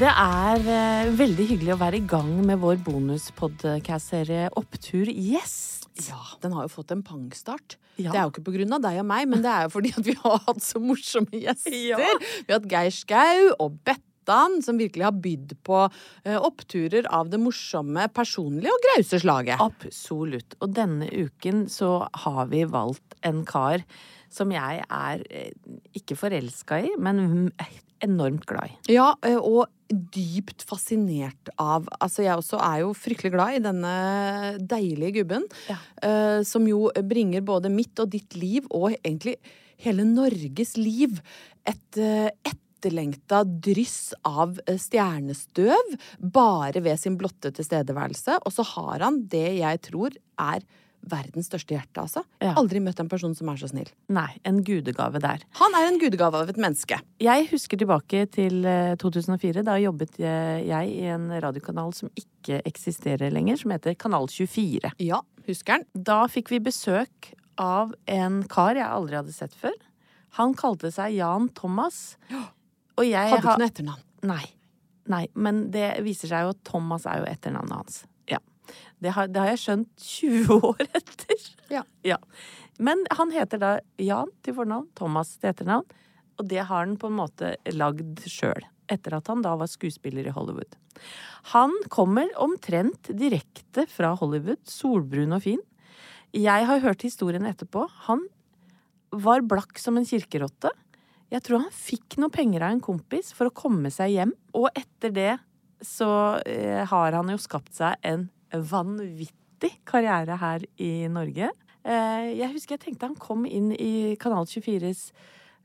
Det er eh, veldig hyggelig å være i gang med vår bonuspodcast-serie Opptur gjest. Ja, den har jo fått en pangstart. Ja. Det er jo ikke på grunn av deg og meg, men det er jo fordi at vi har hatt så morsomme gjester. Ja. Vi har hatt Geir Skau og Bettan, som virkelig har bydd på eh, oppturer av det morsomme, personlige og grause slaget. Absolutt. Og denne uken så har vi valgt en kar som jeg er eh, ikke forelska i, men enormt glad i. Ja, eh, og dypt fascinert av Altså, jeg også er jo fryktelig glad i denne deilige gubben. Ja. eh, som jo bringer både mitt og ditt liv, og egentlig hele Norges liv, et eh, etterlengta dryss av stjernestøv bare ved sin blotte tilstedeværelse. Og så har han det jeg tror er verdens største hjerte, altså. Ja. Aldri møtt en person som er så snill. Nei, en gudegave der. Han er en gudegave av et menneske. Jeg husker tilbake til eh, 2004. Da jobbet jeg jeg i en radiokanal som ikke eksisterer lenger, som heter Kanal 24. Ja, husker han. Da fikk vi besøk av en kar jeg aldri hadde sett før. Han kalte seg Jan Thomas. Og jeg Hadde ikke noe etternavn. Nei. Nei, men det viser seg jo at Thomas er jo etternavnet hans. Ja. Det har, det har jeg skjønt 20 år etter. Ja. Men han heter da Jan til fornavn, Thomas til etternavn. Og det har han på en måte lagd sjøl. Etter at han da var skuespiller i Hollywood. Han kommer omtrent direkte fra Hollywood, solbrun og fin. Jeg har hørt historien etterpå. Han var blakk som en kirkerotte. Jeg tror han fikk noe penger av en kompis for å komme seg hjem. Og etter det så eh, har han jo skapt seg en vanvittig karriere her i Norge. Eh, jeg husker jeg tenkte han kom inn i Kanal 24s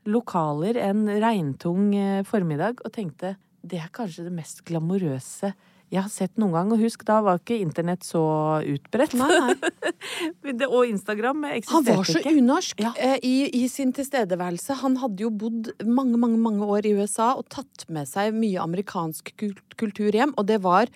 lokaler en regntung eh, formiddag og tenkte det er kanskje det mest glamorøse jeg har sett noen gang. Og husk, da var ikke internett så utbredt. Nei, nei. Og Instagram Han var så ikke. unorsk Ja. eh, i, i sin tilstedeværelse. Han hadde jo bodd mange, mange, mange år i USA og tatt med seg mye amerikansk kultur hjem, og det var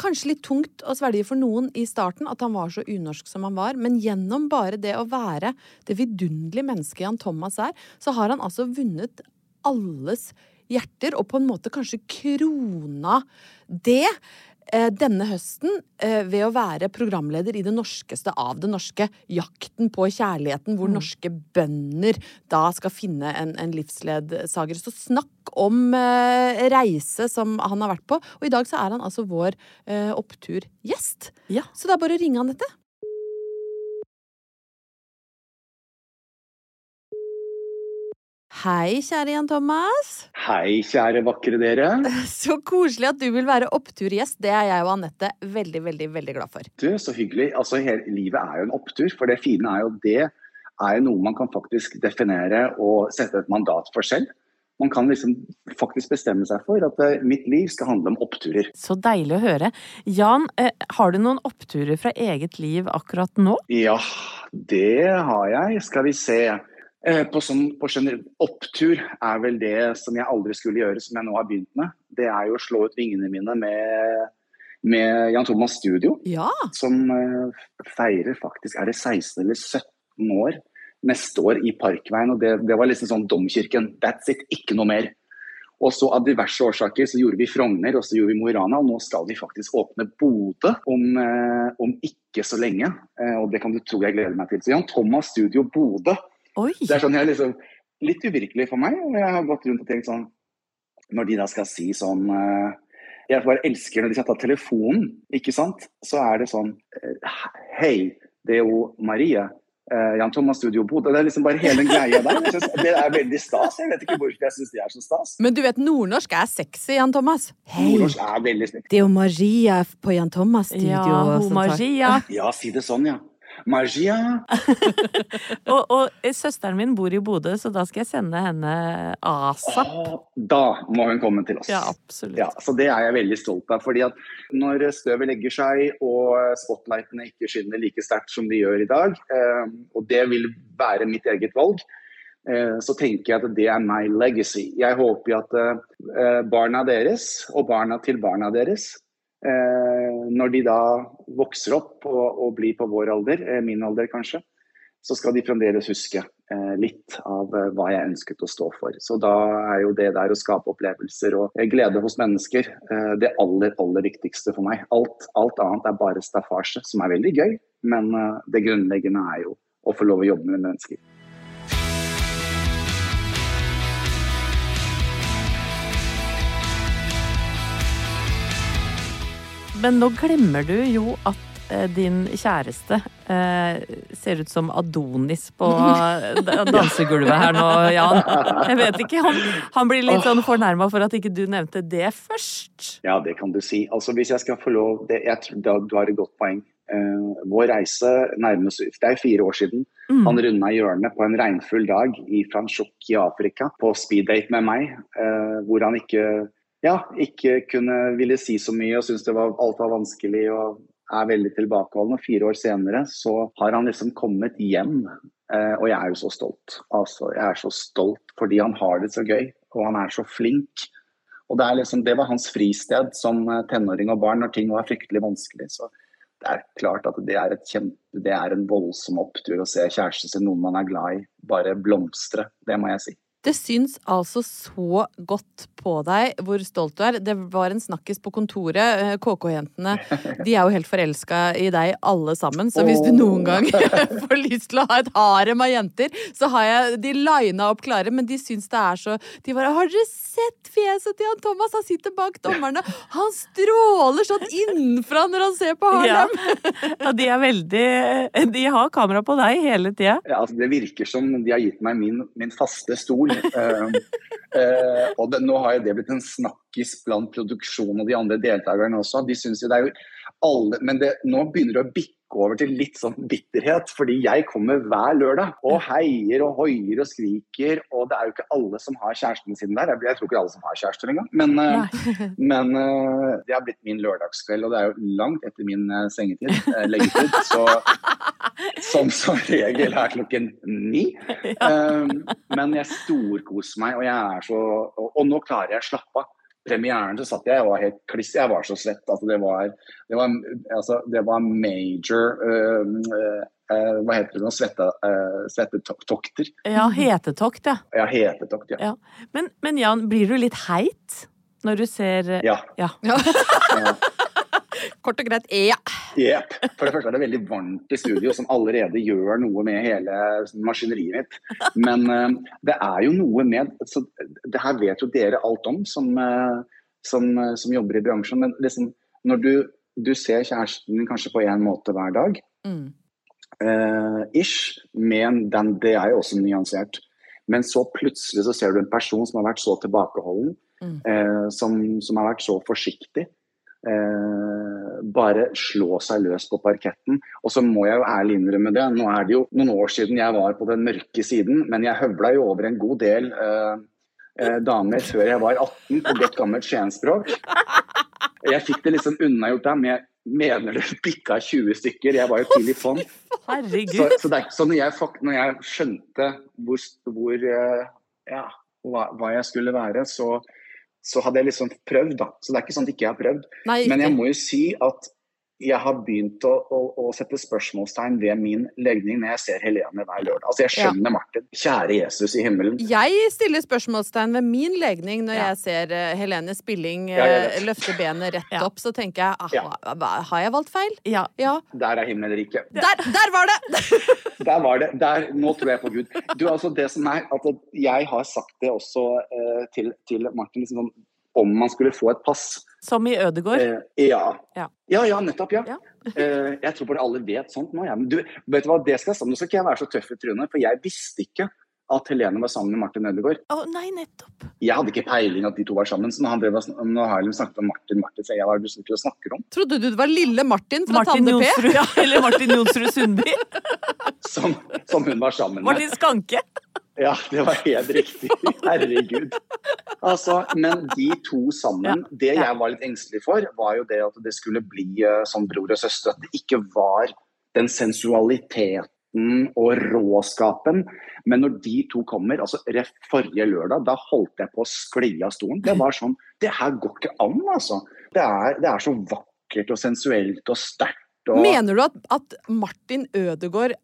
kanskje litt tungt å svelge for noen i starten at han var så unorsk som han var, men gjennom bare det å være det vidunderlige mennesket Jan Thomas er, så har han altså vunnet alles hjerter, og på en måte kanskje krona det denne høsten eh, ved å være programleder i det norskeste av det norske, Jakten på kjærligheten, hvor norske bønder da skal finne en, en livsledsager. Så snakk om eh, reise som han har vært på. Og i dag så er han altså vår eh, oppturgjest. Ja. Så det er bare å ringe han dette. Hei, kjære Jan Thomas. Hei, kjære vakre dere. Så koselig at du vil være oppturgjest. Det er jeg og Anette veldig, veldig, veldig glad for. Du, så hyggelig. Altså, hele, livet er jo en opptur. For det fine er jo det er jo noe man kan faktisk definere og sette et mandat for selv. Man kan liksom faktisk bestemme seg for at eh, mitt liv skal handle om oppturer. Så deilig å høre. Jan, eh, har du noen oppturer fra eget liv akkurat nå? Ja, det har jeg. Skal vi se. Eh, på, sånn, på opptur er vel det som jeg aldri skulle gjøre, som jeg nå har begynt med. Det er jo å slå ut vingene mine med, med Jan Thomas Studio. Ja. Som eh, feirer faktisk Er det 16 eller 17 år neste år i Parkveien? Og det, det var liksom sånn Domkirken. That's it, ikke noe mer. Og så Av diverse årsaker så gjorde vi Frogner og så gjorde vi Mo i Rana. Og nå skal vi faktisk åpne Bodø om, eh, om ikke så lenge. Og det kan du tro jeg gleder meg til. Så Jan Thomas Studio Bodø. Oi! Det er sånn jeg liksom Litt uvirkelig for meg. Og jeg har gått rundt og tenkt sånn Når de da skal si sånn eh, Jeg bare elsker når de skal ta telefonen, ikke sant. Så er det sånn eh, Hei, det er jo Maria. Uh, Jan Thomas Studio Bodø. Det er liksom bare hele den greia der. Synes, det er veldig stas. Jeg vet ikke hvorfor jeg syns det er så stas. Men du vet, nordnorsk er sexy, Jan Thomas. Nordnorsk er veldig snilt. Det er jo Maria på Jan Thomas studio. Ja, tar- Ja, si det sånn, ja. Magia. Og, og eh, søsteren min bor i Bodø, så da skal jeg sende henne asap. Da må hun komme til oss. Ja, absolutt. Ja, så Det er jeg veldig stolt av. fordi at Når støvet legger seg og spotlightene ikke skinner like sterkt som de gjør i dag, eh, og det vil være mitt eget valg, eh, så tenker jeg at det er my legacy. Jeg håper at eh, barna deres og barna til barna deres, når de da vokser opp og, og blir på vår alder, eh, min alder kanskje, så skal de fremdeles huske eh, litt av eh, hva jeg ønsket å stå for. Så da er jo det der å skape opplevelser og eh, glede hos mennesker eh, det aller, aller viktigste for meg. Alt, alt annet er bare staffasje, som er veldig gøy, men eh, det grunnleggende er jo å få lov å jobbe med mennesker. Men nå glemmer du jo at eh, din kjæreste eh, ser ut som Adonis på dansegulvet her nå, Jan. Jeg vet ikke, han, han blir litt sånn fornærma for at ikke du nevnte det først. Ja, det kan du si. Altså Hvis jeg skal få lov det, jeg da, Du har et godt poeng. Eh, vår reise nærmes Det er fire år siden. Mm. Han runda hjørnet på en regnfull dag i Franschhoek i Afrika på speeddate med meg, eh, hvor han ikke, ja, ikke kunne ville si så mye og syntes alt var vanskelig og er veldig tilbakeholden. Og fire år senere så har han liksom kommet hjem, eh, og jeg er jo så stolt. Altså, jeg er så stolt fordi han har det så gøy, og han er så flink. Og det, liksom, det var hans fristed som eh, tenåring og barn når ting var fryktelig vanskelig. Så det er klart at det er, kjempe, det er en voldsom opptur å se kjæresten sin, noen man er glad i, bare blomstre. Det må jeg si. Det syns altså så godt på deg hvor stolt du er. Det var en snakkis på kontoret. eh, KK-jentene de er jo helt forelska i deg alle sammen. Så hvis du noen gang får lyst til å ha et harem av jenter, så har jeg de lina opp klare. Men de syns det er så De bare Har dere sett fjeset til han Thomas? Han sitter bak dommerne. Han stråler sånn innenfra når han ser på Ja. harem. ja, de er veldig De har kamera på deg hele tida. Ja, altså, det virker som de har gitt meg min, min faste stol. Eh, og det, nå har jo det blitt en snakkis blant produksjonen og de andre deltakerne også. De synes jo det er jo alle, Men det, nå begynner det å bikke over til litt sånn bitterhet, fordi jeg kommer hver lørdag og heier og hoier og skriker, og det er jo ikke alle som har kjæresten sin der. Jeg, tror ikke alle som har kjærester engang. Men, eh, men eh, det har blitt min lørdagskveld, og det er jo langt etter min eh, sengetid, leggetid. Så som som regel er klokken ni. Men jeg storkoser meg, og jeg er så og nå klarer jeg å slappe av. Premieren så satt jeg, og var helt kliss, jeg var så svett. Altså det, var, det, var, altså det var major uh, uh, Hva heter det nå? Svette, uh, Svettetokter. Ja, hetetokt, ja. Ja, hetetokt, ja. ja. Men, men Jan, blir du litt heit når du ser Ja. ja. Kort og greit, ja. Yep. For det første er det veldig varmt i studio, som allerede gjør noe med hele maskineriet mitt. Men uh, det er jo noe med så Det her vet jo dere alt om, som, uh, som, uh, som jobber i bransjen. Men liksom, når du, du ser kjæresten din kanskje på én måte hver dag, Mm. ish, men den, det er jo også nyansert. Men så plutselig så ser du en person som har vært så tilbakeholden, Mm. som, som har vært så forsiktig. Eh, bare slå seg løs på parketten. Og så må jeg jo ærlig innrømme det, nå er det jo noen år siden jeg var på den mørke siden, men jeg høvla jo over en god del eh, eh, damer før jeg var 18 på godt gammelt skienspråk. Jeg fikk det liksom unnagjort der, men jeg mener det bikka 20 stykker. Jeg var jo tidlig på'n. Så, så, det er, ikke- sånn når, jeg, når jeg skjønte hvor, hvor eh, ja, hva, hva jeg skulle være, så, så hadde jeg liksom prøvd, da. Så det er ikke sånn at jeg ikke har prøvd. Nei, Men jeg må jo si at jeg har begynt å, å, å sette spørsmålstegn ved min legning når jeg ser Helene hver lørdag. Altså jeg skjønner Martin. Kjære Jesus i himmelen. Jeg stiller spørsmålstegn ved min legning når Ja. jeg ser eh, Helene Spilling Ja, eh, løfte benet rett Ja. opp. Så tenker jeg ah, Ja. har jeg valgt feil? Ja. Ja. Der er himmelriket. Der, der var det! Der var det. Der, nå tror jeg på Gud. Du, altså det som er, at Jeg har sagt det også uh, til, til Martin, liksom sånn, om man skulle få et pass. Som i Ødegård. Eh, ja. Ja. ja, ja, nettopp. Ja. Ja. eh, jeg tror bare alle vet sånt nå. Ja. Men du, vet du hva, det skal jeg. Nå skal ikke jeg være så tøff i trynet, for jeg visste ikke at Helene var sammen med Martin Ødegaard. Å nei, nettopp. Jeg hadde ikke peiling at de to var sammen. Så når, han drev, når Harlem snakket om Martin Martin, så jeg var er det du snakke om? Trodde du det var lille Martin fra Martin Tande P? Ja. Eller Martin Jonsrud Sundby. Som, som hun var sammen med. Martin Skanke. Ja, det var helt riktig. Herregud. Altså, men de to sammen, det jeg var litt engstelig for, var jo det at det skulle bli eh, som bror og søster. At det ikke var den sensualiteten og råskapen. Men når de to kommer, altså forrige lørdag, da holdt jeg på å skli av stolen. Det var sånn Det her går ikke an, altså. Det er, det er så vakkert og sensuelt og sterkt. Og... Mener du at, at Martin Ødegaard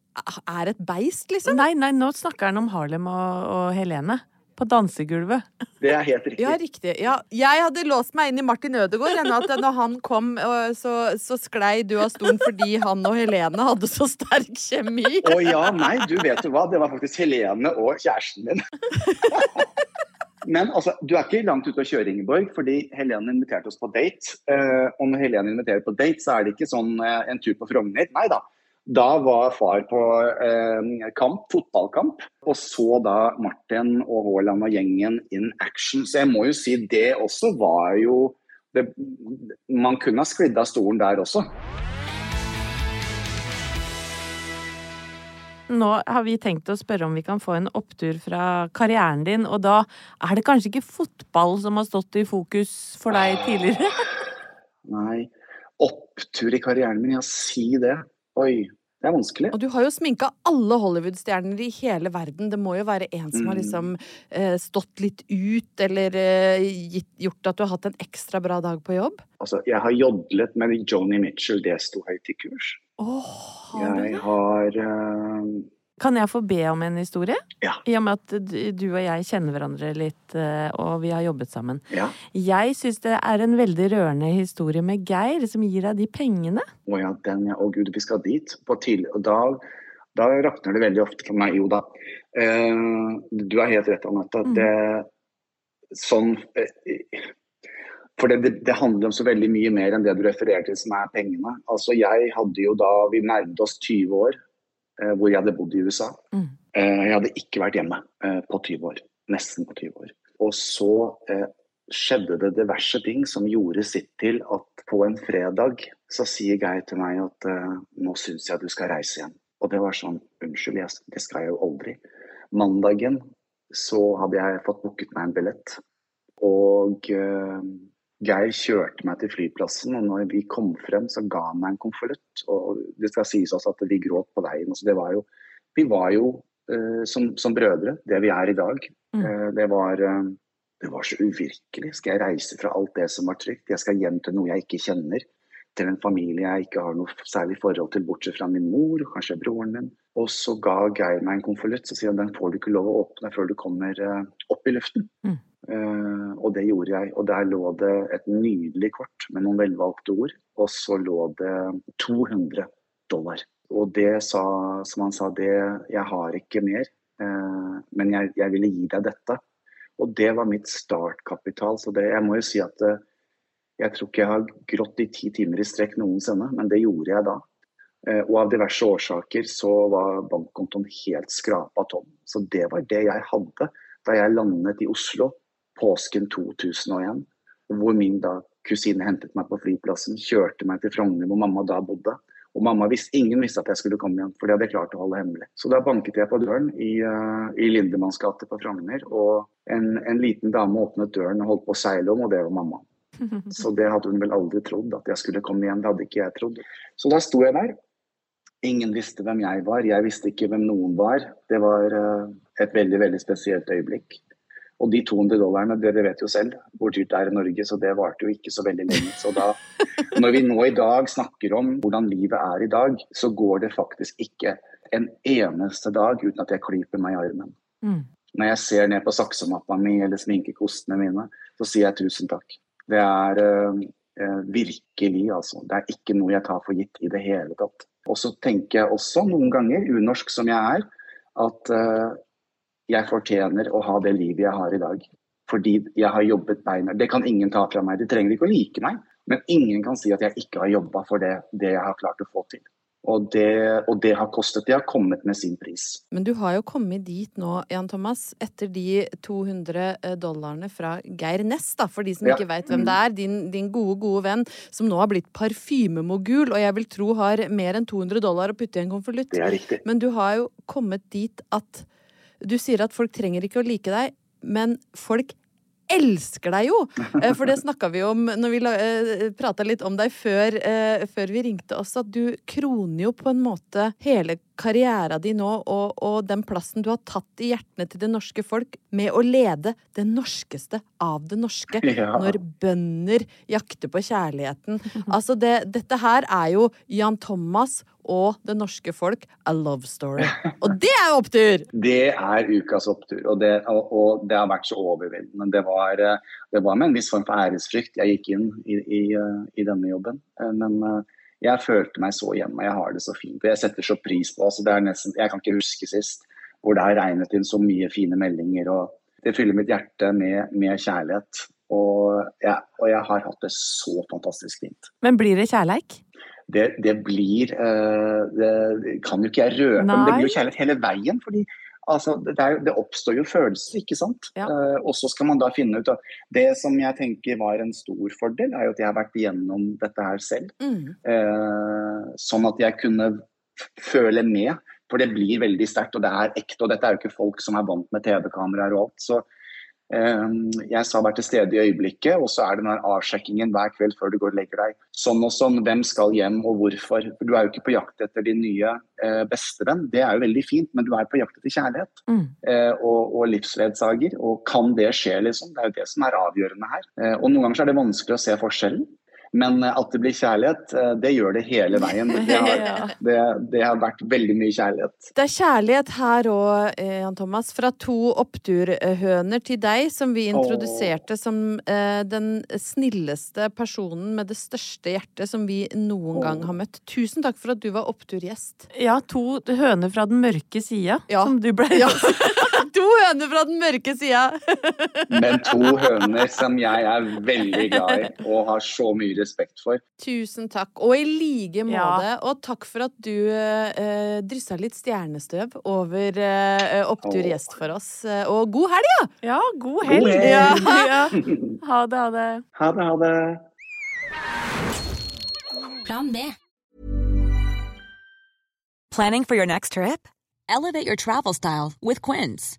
er et beist, liksom? Nei, nei, nå snakker han om Harlem og, og Helene. På dansegulvet. Det er helt riktig. Ja, riktig. Ja, jeg hadde låst meg inn i Martin Ødegaard. Ennå at når han kom, så, så sklei du av stolen fordi han og Helene hadde så sterk kjemi. Å ja, nei, du vet jo hva. Det var faktisk Helene og kjæresten min. Men altså, du er ikke langt ute å kjøre, Ingeborg, fordi Helene inviterte oss på date. Eh, og når Helene inviterer på date, så er det ikke sånn eh, en tur på Frogner. Nei da. Da var far på eh, kamp, fotballkamp, og så da Martin og Haaland og gjengen in action. Så jeg må jo si det også var jo det, Man kunne ha sklidd av stolen der også. Nå har vi tenkt å spørre om vi kan få en opptur fra karrieren din, og da er det kanskje ikke fotball som har stått i fokus for deg tidligere? Nei. Opptur i karrieren min, ja, si det. Oi, det er vanskelig. Og du har jo sminka alle Hollywood-stjerner i hele verden. Det må jo være en som har Mm. liksom eh, stått litt ut, eller eh, gitt, gjort at du har hatt en ekstra bra dag på jobb? Altså, jeg har jodlet med Joni Mitchell, det sto høyt i kurs. Oh, har Jeg har eh, Kan jeg få be om en historie? Ja. I og med at du og jeg kjenner hverandre litt, eh, og vi har jobbet sammen. Ja. Jeg syns det er en veldig rørende historie med Geir, som gir deg de pengene. Å ja, den. Å gud, vi skal dit. På tidlig, og da, da rakner det veldig ofte for meg. Jo da. Uh, du har helt rett, Anette. Mm. Det, sånn uh, For det, det, handler om så veldig mye mer enn det du refererer til, som er pengene. Altså, jeg hadde jo da Vi nærmet oss 20 år hvor jeg hadde bodd i USA. Mm. Eh, jeg hadde ikke vært hjemme eh, på 20 år. Nesten på 20 år. Og så eh, skjedde det diverse ting som gjorde sitt til at på en fredag så sier Geir til meg at eh, nå syns jeg du skal reise igjen. Og det var sånn unnskyld, det skal jeg jo aldri. Mandagen så hadde jeg fått booket meg en billett. Og eh, Geir kjørte meg til flyplassen, og når vi kom frem, så ga han meg en konvolutt. Og det skal sies også at vi gråt på veien. Altså, det var jo, vi var jo uh, som, som brødre, det vi er i dag. Mm. Uh, det, var, uh, det var så uvirkelig. Skal jeg reise fra alt det som var trygt? Jeg skal hjem til noe jeg ikke kjenner. Til en familie jeg ikke har noe særlig forhold til, bortsett fra min mor, kanskje broren min. Og så ga Geir meg en konvolutt, så sier han den får du ikke lov å åpne før du kommer opp i luften. Mm. Eh, og det gjorde jeg. Og der lå det et nydelig kort med noen velvalgte ord. Og så lå det 200 dollar. Og det sa, som han sa, det Jeg har ikke mer, eh, men jeg, jeg ville gi deg dette. Og det var mitt startkapital. Så det, jeg må jo si at eh, jeg tror ikke jeg har grått i ti timer i strekk noensinne, men det gjorde jeg da. Og av diverse årsaker så var bankkontoen helt skrapa tom. Så det var det jeg hadde da jeg landet i Oslo påsken 2001. Hvor min da kusine hentet meg på flyplassen, kjørte meg til Frogner hvor mamma da bodde. Og mamma visste, ingen visste at jeg skulle komme igjen, for det hadde jeg klart å holde hemmelig. Så da banket jeg på døren i, uh, i Lindemanns gate på Frogner, og en, en, liten dame åpnet døren og holdt på å seile om, og det var mamma. Så det hadde hun vel aldri trodd, at jeg skulle komme igjen. Det hadde ikke jeg trodd. Så da sto jeg der. Ingen visste hvem jeg var, jeg visste ikke hvem noen var. Det var uh, et veldig, veldig spesielt øyeblikk. Og de 200 dollarene, dere vet jo selv hvor dyrt det er i Norge, så det varte jo ikke så veldig lenge. Så da, når vi nå i dag snakker om hvordan livet er i dag, så går det faktisk ikke en eneste dag uten at jeg klyper meg i armen. Mm. Når jeg ser ned på saksemappa mi eller sminkekostene mine, så sier jeg tusen takk. Det er uh, virkelig, altså. Det er ikke noe jeg tar for gitt i det hele tatt. Og så tenker jeg også noen ganger, unorsk som jeg er, at uh, jeg fortjener å ha det livet jeg har i dag. Fordi jeg har jobbet beina. Det kan ingen ta fra meg. De trenger ikke å like meg, men ingen kan si at jeg ikke har jobba for det, det, jeg har klart å få til. Og det, og det, har kostet. Det har kommet med sin pris. Men du har jo kommet dit nå, Jan Thomas, etter de 200 eh, dollarene fra Geir Næss, da, for de som ja. ikke veit hvem det er. Din, din, gode, gode venn som nå har blitt parfymemogul, og jeg vil tro har mer enn 200 dollar å putte i en konvolutt. Men du har jo kommet dit at du sier at folk trenger ikke å like deg, men folk elsker deg jo! Eh, for det snakka vi om når vi eh, prata litt om deg før, eh, før, vi ringte oss, at du kroner jo på en måte hele karriera di nå og, og, den plassen du har tatt i hjertene til det norske folk med å lede det norskeste av det norske. Ja. Når bønder jakter på kjærligheten. Altså, det, dette her er jo Jan Thomas og det norske folk a love story. Og det er opptur! Det er ukas opptur, og det, og, og det har vært så overveldende. Det var, det var, med en viss form for æresfrykt jeg gikk inn i, i, i denne jobben. Men jeg følte meg så hjemme, jeg har det så fint. Jeg setter så pris på altså det. Nesten, jeg kan ikke huske sist hvor det har regnet inn så mye fine meldinger. og Det fyller mitt hjerte med, med kjærlighet. Og ja, og jeg, har hatt det så fantastisk fint. Men blir det kjærleik? Det, det blir uh, Det kan jo ikke jeg røpe, men det blir jo kjærlighet hele veien. fordi Altså, det, er, det, oppstår jo følelser, ikke sant. Ja. Uh, og så skal man da finne ut av Det som jeg tenker var en stor fordel, er jo at jeg har vært igjennom dette her selv. Mm. Uh, sånn at jeg kunne føle med. For det blir veldig sterkt, og det er ekte. Og dette er jo ikke folk som er vant med TV-kameraer og alt. Så jeg sa vær til stede i øyeblikket, og så er det den avsjekkingen hver kveld før du går og legger deg. Sånn og sånn, hvem skal hjem og hvorfor. For Du er jo ikke på jakt etter din nye eh, bestevenn, det er jo veldig fint, men du er på jakt etter kjærlighet mm. eh, og, og, livsledsager. Og kan det skje, liksom? Det er jo det som er avgjørende her. Eh, og noen ganger er det vanskelig å se forskjellen. Men eh, at det blir kjærlighet, eh, det gjør det hele veien. Det har, det, det har vært veldig mye kjærlighet. Det er kjærlighet her òg, eh, Jan Thomas. Fra to oppturhøner til deg, som vi introduserte Åh. som eh, den snilleste personen med det største hjertet som vi noen Åh. gang har møtt. Tusen takk for at du var oppturgjest. Ja, to høner fra den mørke sida, ja. som du ble. Ja. to høner fra den mørke sida! Men to høner som jeg er veldig glad i og har så mye respekt for. Tusen takk. Og i like måte. Ja. Og takk for at du eh, dryssa litt stjernestøv over eh, opptur gjest for oss. Og god helg, ja! Ja, god helg. God helg. Ja. Ha det, ha det. Ha det, ha det. Plan B. Planning for your next trip? Elevate your travel style with Quince.